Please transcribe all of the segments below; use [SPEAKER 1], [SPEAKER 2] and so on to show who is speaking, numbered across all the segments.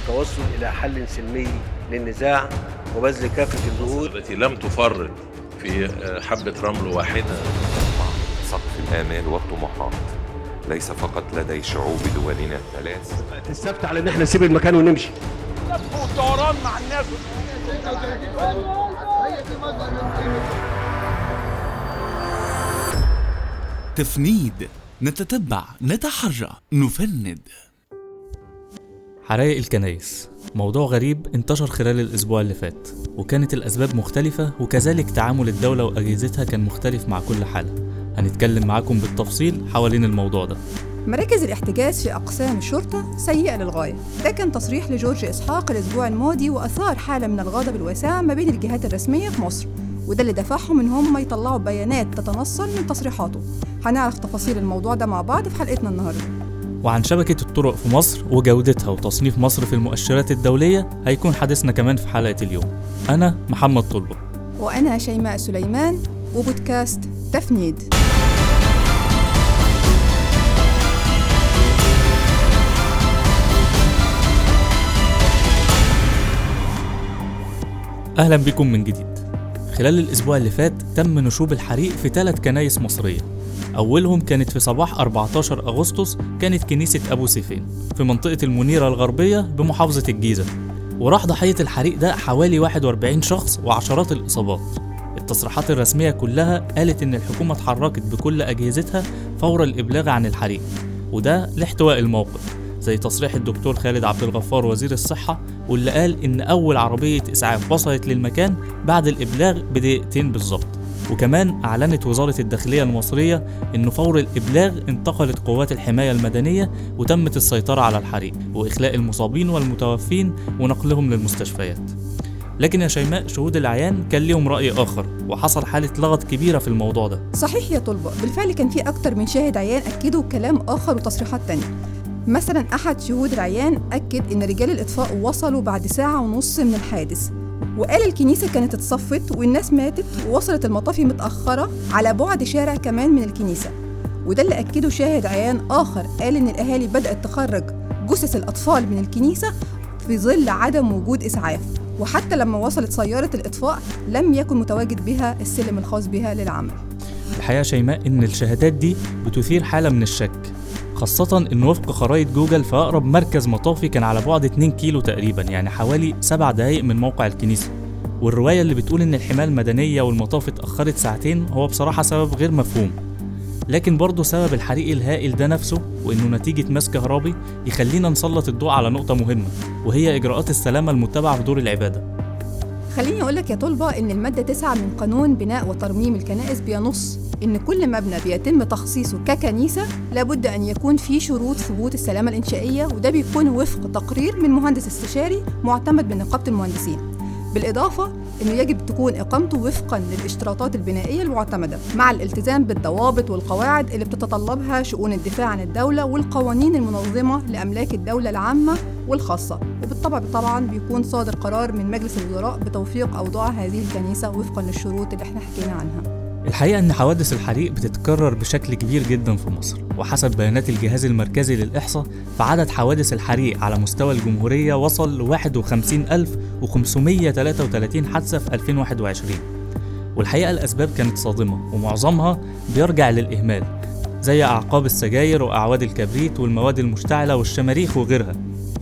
[SPEAKER 1] والتوصل إلى حل سلمي للنزاع وبذل كافة الجهود.
[SPEAKER 2] التي لم تفرط في حبة رمل واحدة.
[SPEAKER 3] سقف الآمال والطموحات ليس فقط لدي شعوب دولنا الثلاث.
[SPEAKER 1] السبت على إن إحنا نسيب المكان ونمشي.
[SPEAKER 4] مع الناس
[SPEAKER 5] تفنيد نتتبع نتحرى نفند.
[SPEAKER 6] حرائق الكنايس موضوع غريب انتشر خلال الأسبوع اللي فات وكانت الأسباب مختلفة وكذلك تعامل الدولة وأجهزتها كان مختلف مع كل حالة هنتكلم معاكم بالتفصيل حوالين الموضوع ده.
[SPEAKER 7] مراكز الاحتجاز في أقسام الشرطة سيئة للغاية. ده كان تصريح لجورج إسحاق الأسبوع الماضي وأثار حالة من الغضب الواسعة ما بين الجهات الرسمية في مصر. وده اللي دفعهم إن هم يطلعوا بيانات تتنصل من تصريحاته. هنعرف تفاصيل الموضوع ده مع بعض في حلقتنا النهارده.
[SPEAKER 6] وعن شبكة الطرق في مصر وجودتها وتصنيف مصر في المؤشرات الدولية هيكون حديثنا كمان في حلقة اليوم. أنا محمد طلبة.
[SPEAKER 7] وأنا شيماء سليمان وبودكاست تفنيد.
[SPEAKER 6] أهلا بكم من جديد. خلال الأسبوع اللي فات تم نشوب الحريق في ثلاث كنايس مصرية. أولهم كانت في صباح 14 أغسطس كانت كنيسة أبو سيفين في منطقة المنيرة الغربية بمحافظة الجيزة. وراح ضحية الحريق ده حوالي 41 شخص وعشرات الإصابات. التصريحات الرسمية كلها قالت إن الحكومة اتحركت بكل أجهزتها فور الإبلاغ عن الحريق وده لاحتواء الموقف زي تصريح الدكتور خالد عبد الغفار وزير الصحة واللي قال إن أول عربية إسعاف وصلت للمكان بعد الإبلاغ بدقيقتين بالظبط. وكمان أعلنت وزارة الداخلية المصرية إن فور الإبلاغ انتقلت قوات الحماية المدنية وتمت السيطرة على الحريق وإخلاء المصابين والمتوفين ونقلهم للمستشفيات. لكن يا شيماء شهود العيان كان ليهم رأي آخر وحصل حالة لغط كبيرة في الموضوع ده.
[SPEAKER 7] صحيح يا طلبة بالفعل كان في أكتر من شاهد عيان أكدوا كلام آخر وتصريحات تانية. مثلا أحد شهود العيان أكد إن رجال الإطفاء وصلوا بعد ساعة ونص من الحادث. وقال الكنيسة كانت اتصفت والناس ماتت ووصلت المطافي متأخرة على بعد شارع كمان من الكنيسة. وده اللي أكده شاهد عيان آخر قال إن الأهالي بدأت تخرج جثث الأطفال من الكنيسة في ظل عدم وجود إسعاف. وحتى لما وصلت سيارة الإطفاء لم يكن متواجد بها السلم الخاص بها للعمل.
[SPEAKER 6] الحقيقة شيماء إن الشهادات دي بتثير حالة من الشك. خاصة إن وفق خرائط جوجل فأقرب مركز مطافي كان على بعد 2 كيلو تقريبا يعني حوالي 7 دقايق من موقع الكنيسة. والرواية اللي بتقول إن الحماية المدنية والمطافي اتأخرت ساعتين هو بصراحة سبب غير مفهوم. لكن برضه سبب الحريق الهائل ده نفسه وإنه نتيجة ماس كهربي يخلينا نسلط الضوء على نقطة مهمة وهي إجراءات السلامة المتبعة في دور العبادة.
[SPEAKER 7] خليني أقول لك يا طلبة إن المادة 9 من قانون بناء وترميم الكنائس بينص إن كل مبنى بيتم تخصيصه ككنيسة لابد أن يكون فيه شروط ثبوت السلامة الإنشائية وده بيكون وفق تقرير من مهندس استشاري معتمد من نقابة المهندسين. بالإضافة أنه يجب تكون إقامته وفقا للاشتراطات البنائية المعتمدة مع الالتزام بالضوابط والقواعد اللي بتتطلبها شؤون الدفاع عن الدولة والقوانين المنظمة لأملاك الدولة العامة والخاصة. وبالطبع طبعا بيكون صادر قرار من مجلس الوزراء بتوثيق أوضاع هذه الكنيسة وفقا للشروط اللي إحنا حكينا عنها.
[SPEAKER 6] الحقيقة إن حوادث الحريق بتتكرر بشكل كبير جدا في مصر. وحسب بيانات الجهاز المركزي للإحصاء فعدد حوادث الحريق على مستوى الجمهورية وصل ل 51533 حادثة في 2021 والحقيقة الأسباب كانت صادمة ومعظمها بيرجع للإهمال زي أعقاب السجاير وأعواد الكبريت والمواد المشتعلة والشماريخ وغيرها.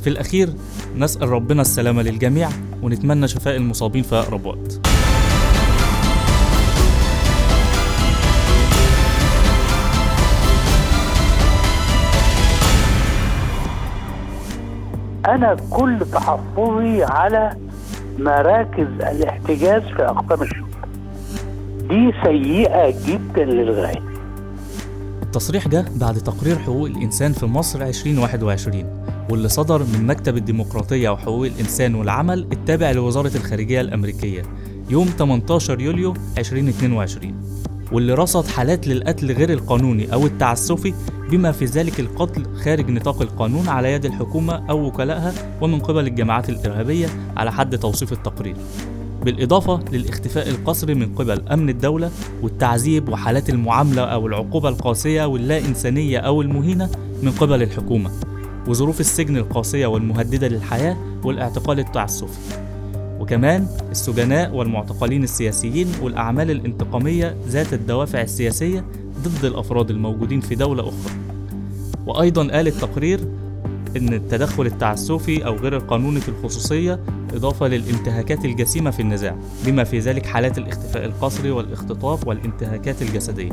[SPEAKER 6] في الأخير نسأل ربنا السلامة للجميع ونتمنى شفاء المصابين في أقرب وقت.
[SPEAKER 8] أنا كل تحفظي على مراكز الاحتجاز في أقسام الشرطه دي سيئة جدا للغاية.
[SPEAKER 6] التصريح جه بعد تقرير حقوق الإنسان في مصر 2021 واللي صدر من مكتب الديمقراطية وحقوق الإنسان والعمل التابع لوزارة الخارجية الأمريكية يوم 18 يوليو 2022 واللي رصد حالات للقتل غير القانوني أو التعسفي بما في ذلك القتل خارج نطاق القانون على يد الحكومة أو وكلائها ومن قبل الجماعات الإرهابية على حد توصيف التقرير بالإضافة للاختفاء القسري من قبل أمن الدولة والتعذيب وحالات المعاملة أو العقوبة القاسية واللا إنسانية أو المهينة من قبل الحكومة. وظروف السجن القاسية والمهددة للحياة والاعتقال التعسفي وكمان السجناء والمعتقلين السياسيين والأعمال الانتقامية ذات الدوافع السياسية ضد الأفراد الموجودين في دولة أخرى. وأيضا قال التقرير إن التدخل التعسفي أو غير القانوني في الخصوصية إضافة للانتهاكات الجسيمة في النزاع بما في ذلك حالات الاختفاء القسري والاختطاف والانتهاكات الجسدية.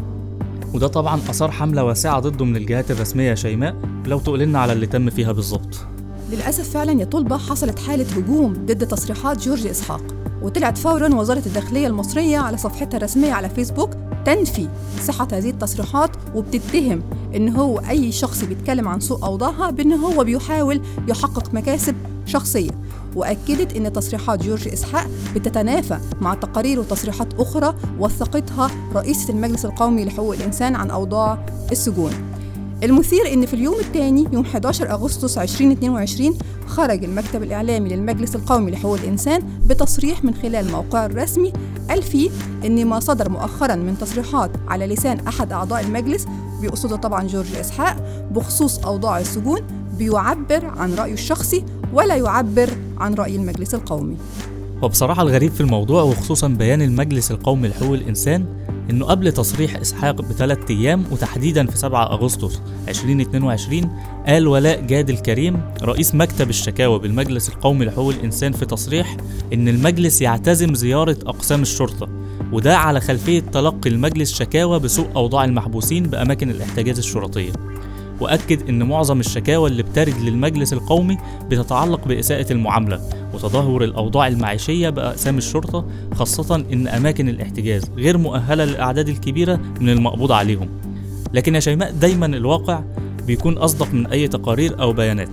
[SPEAKER 6] وده طبعا أثار حملة واسعة ضده من الجهات الرسمية شيماء لو تقولنا على اللي تم فيها بالظبط
[SPEAKER 7] للأسف فعلا يا طلبة حصلت حالة هجوم ضد تصريحات جورج إسحاق وطلعت فورا وزارة الداخلية المصرية على صفحتها الرسمية على فيسبوك تنفي صحة هذه التصريحات وبتتهم إن هو أي شخص بيتكلم عن سوء أوضاعها بإن هو بيحاول يحقق مكاسب شخصية. وأكدت إن تصريحات جورج إسحاق بتتنافى مع تقارير وتصريحات أخرى وثقتها رئيسة المجلس القومي لحقوق الإنسان عن أوضاع السجون. المثير إن في اليوم الثاني يوم 11 أغسطس 2022 خرج المكتب الإعلامي للمجلس القومي لحقوق الإنسان بتصريح من خلال موقعه الرسمي قال فيه إن ما صدر مؤخرا من تصريحات على لسان أحد أعضاء المجلس بيقصده طبعا جورج إسحاق بخصوص أوضاع السجون بيعبر عن رأيه الشخصي ولا يعبر عن رأي المجلس القومي.
[SPEAKER 6] وبصراحة الغريب في الموضوع وخصوصا بيان المجلس القومي لحقوق الإنسان إنه قبل تصريح إسحاق بثلاث أيام وتحديدا في 7 أغسطس 2022 قال ولاء جاد الكريم رئيس مكتب الشكاوى بالمجلس القومي لحقوق الإنسان في تصريح إن المجلس يعتزم زيارة أقسام الشرطة وده على خلفية تلقي المجلس شكاوى بسوء أوضاع المحبوسين بأماكن الإحتجاز الشرطية. وأكد إن معظم الشكاوى اللي بترد للمجلس القومي بتتعلق بإساءة المعاملة وتدهور الأوضاع المعيشية بأقسام الشرطة خاصة إن أماكن الاحتجاز غير مؤهلة للأعداد الكبيرة من المقبوض عليهم. لكن يا شيماء دايما الواقع بيكون أصدق من أي تقارير أو بيانات.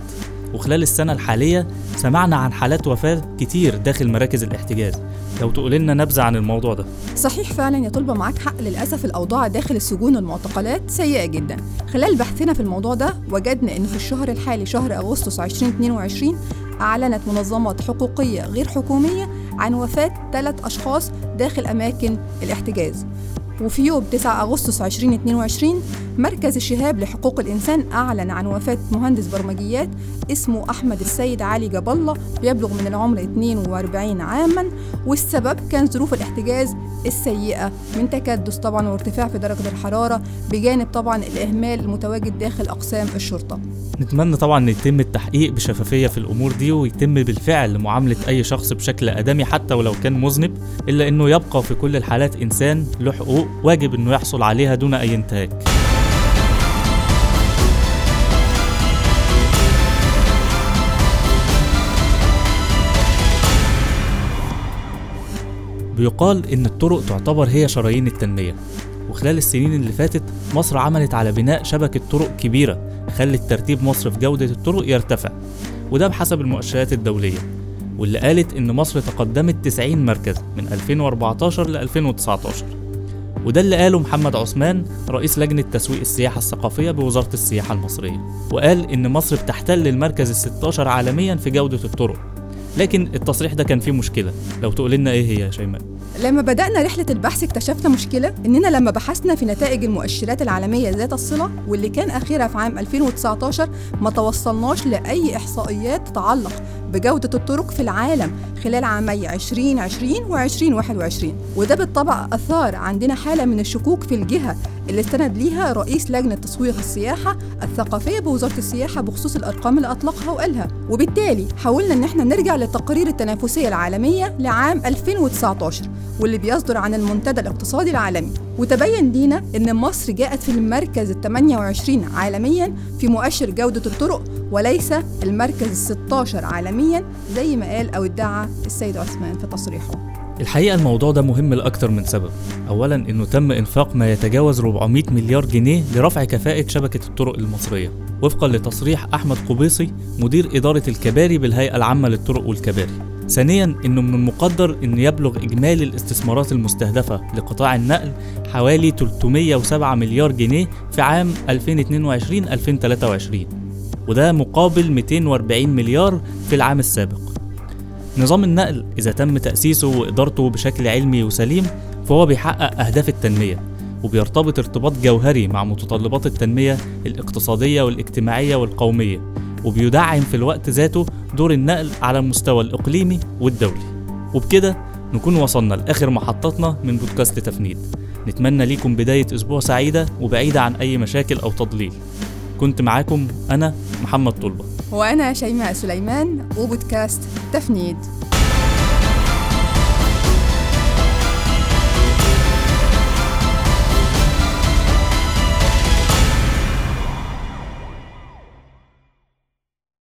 [SPEAKER 6] وخلال السنة الحالية سمعنا عن حالات وفاة كتير داخل مراكز الاحتجاز. لو تقول لنا نبذة عن الموضوع ده.
[SPEAKER 7] صحيح فعلا يا طلبة معاك حق. للأسف الأوضاع داخل السجون والمعتقلات سيئة جدا. خلال بحثنا في الموضوع ده وجدنا أن في الشهر الحالي شهر أغسطس 2022 أعلنت منظمات حقوقية غير حكومية عن وفاة ثلاث أشخاص داخل أماكن الاحتجاز. وفي يوم 9 أغسطس 2022 مركز الشهاب لحقوق الإنسان أعلن عن وفاة مهندس برمجيات اسمه أحمد السيد علي جاب الله بيبلغ من العمر 42 عاما والسبب كان ظروف الاحتجاز السيئة. من تكدس طبعا وارتفاع في درجة الحرارة بجانب طبعا الإهمال المتواجد داخل أقسام الشرطة.
[SPEAKER 6] نتمنى طبعا إن يتم التحقيق بشفافية في الأمور دي ويتم بالفعل معامله أي شخص بشكل أدمي حتى ولو كان مذنب إلا إنه يبقى في كل الحالات إنسان له حقوق واجب إنه يحصل عليها دون أي انتهاك. بيقال إن الطرق تعتبر هي شرايين التنمية. وخلال السنين اللي فاتت مصر عملت على بناء شبكة طرق كبيرة خلت ترتيب مصر في جودة الطرق يرتفع وده بحسب المؤشرات الدولية. واللي قالت إن مصر تقدمت 90 مركز من 2014 ل 2019 وده اللي قاله محمد عثمان رئيس لجنة تسويق السياحة الثقافية بوزارة السياحة المصرية. وقال إن مصر بتحتل المركز ال 16 عالميا في جودة الطرق. لكن التصريح ده كان فيه مشكلة. لو تقول لنا إيه هي يا شيماء؟
[SPEAKER 7] لما بدأنا رحلة البحث اكتشفنا مشكلة إننا لما بحثنا في نتائج المؤشرات العالمية ذات الصلة واللي كان آخرها في عام 2019 ما توصلناش لأي إحصائيات تتعلق. بجودة الطرق في العالم خلال عامي 2020 و 2021 وده بالطبع أثار عندنا حالة من الشكوك في الجهة اللي استند ليها رئيس لجنة تسويق السياحة الثقافية بوزارة السياحة بخصوص الأرقام اللي أطلقها وقالها. وبالتالي حاولنا إن إحنا نرجع للتقارير التنافسية العالمية لعام 2019 واللي بيصدر عن المنتدى الاقتصادي العالمي. وتبين لينا إن مصر جاءت في المركز ال 28 عالميا في مؤشر جودة الطرق وليس المركز ال 16 عالميا زي ما قال أو ادعى السيد عثمان في تصريحه.
[SPEAKER 6] الحقيقة الموضوع ده مهم لأكتر من سبب. أولا إنه تم إنفاق ما يتجاوز 400 مليار جنيه لرفع كفاءة شبكة الطرق المصرية. وفقا لتصريح أحمد قبيصي مدير إدارة الكباري بالهيئة العامة للطرق والكباري. ثانيا إنه من المقدر ان يبلغ إجمالي الاستثمارات المستهدفة لقطاع النقل حوالي 307 مليار جنيه في عام 2022 2023 وده مقابل 240 مليار في العام السابق. نظام النقل إذا تم تأسيسه وإدارته بشكل علمي وسليم فهو بيحقق أهداف التنمية وبيرتبط ارتباط جوهري مع متطلبات التنمية الاقتصادية والاجتماعية والقومية. وبيدعم في الوقت ذاته دور النقل على المستوى الإقليمي والدولي. وبكده نكون وصلنا لآخر محطتنا من بودكاست تفنيد. نتمنى ليكم بداية أسبوع سعيدة وبعيدة عن أي مشاكل أو تضليل. كنت معاكم أنا محمد طلبة.
[SPEAKER 7] وأنا شيماء سليمان وبودكاست تفنيد.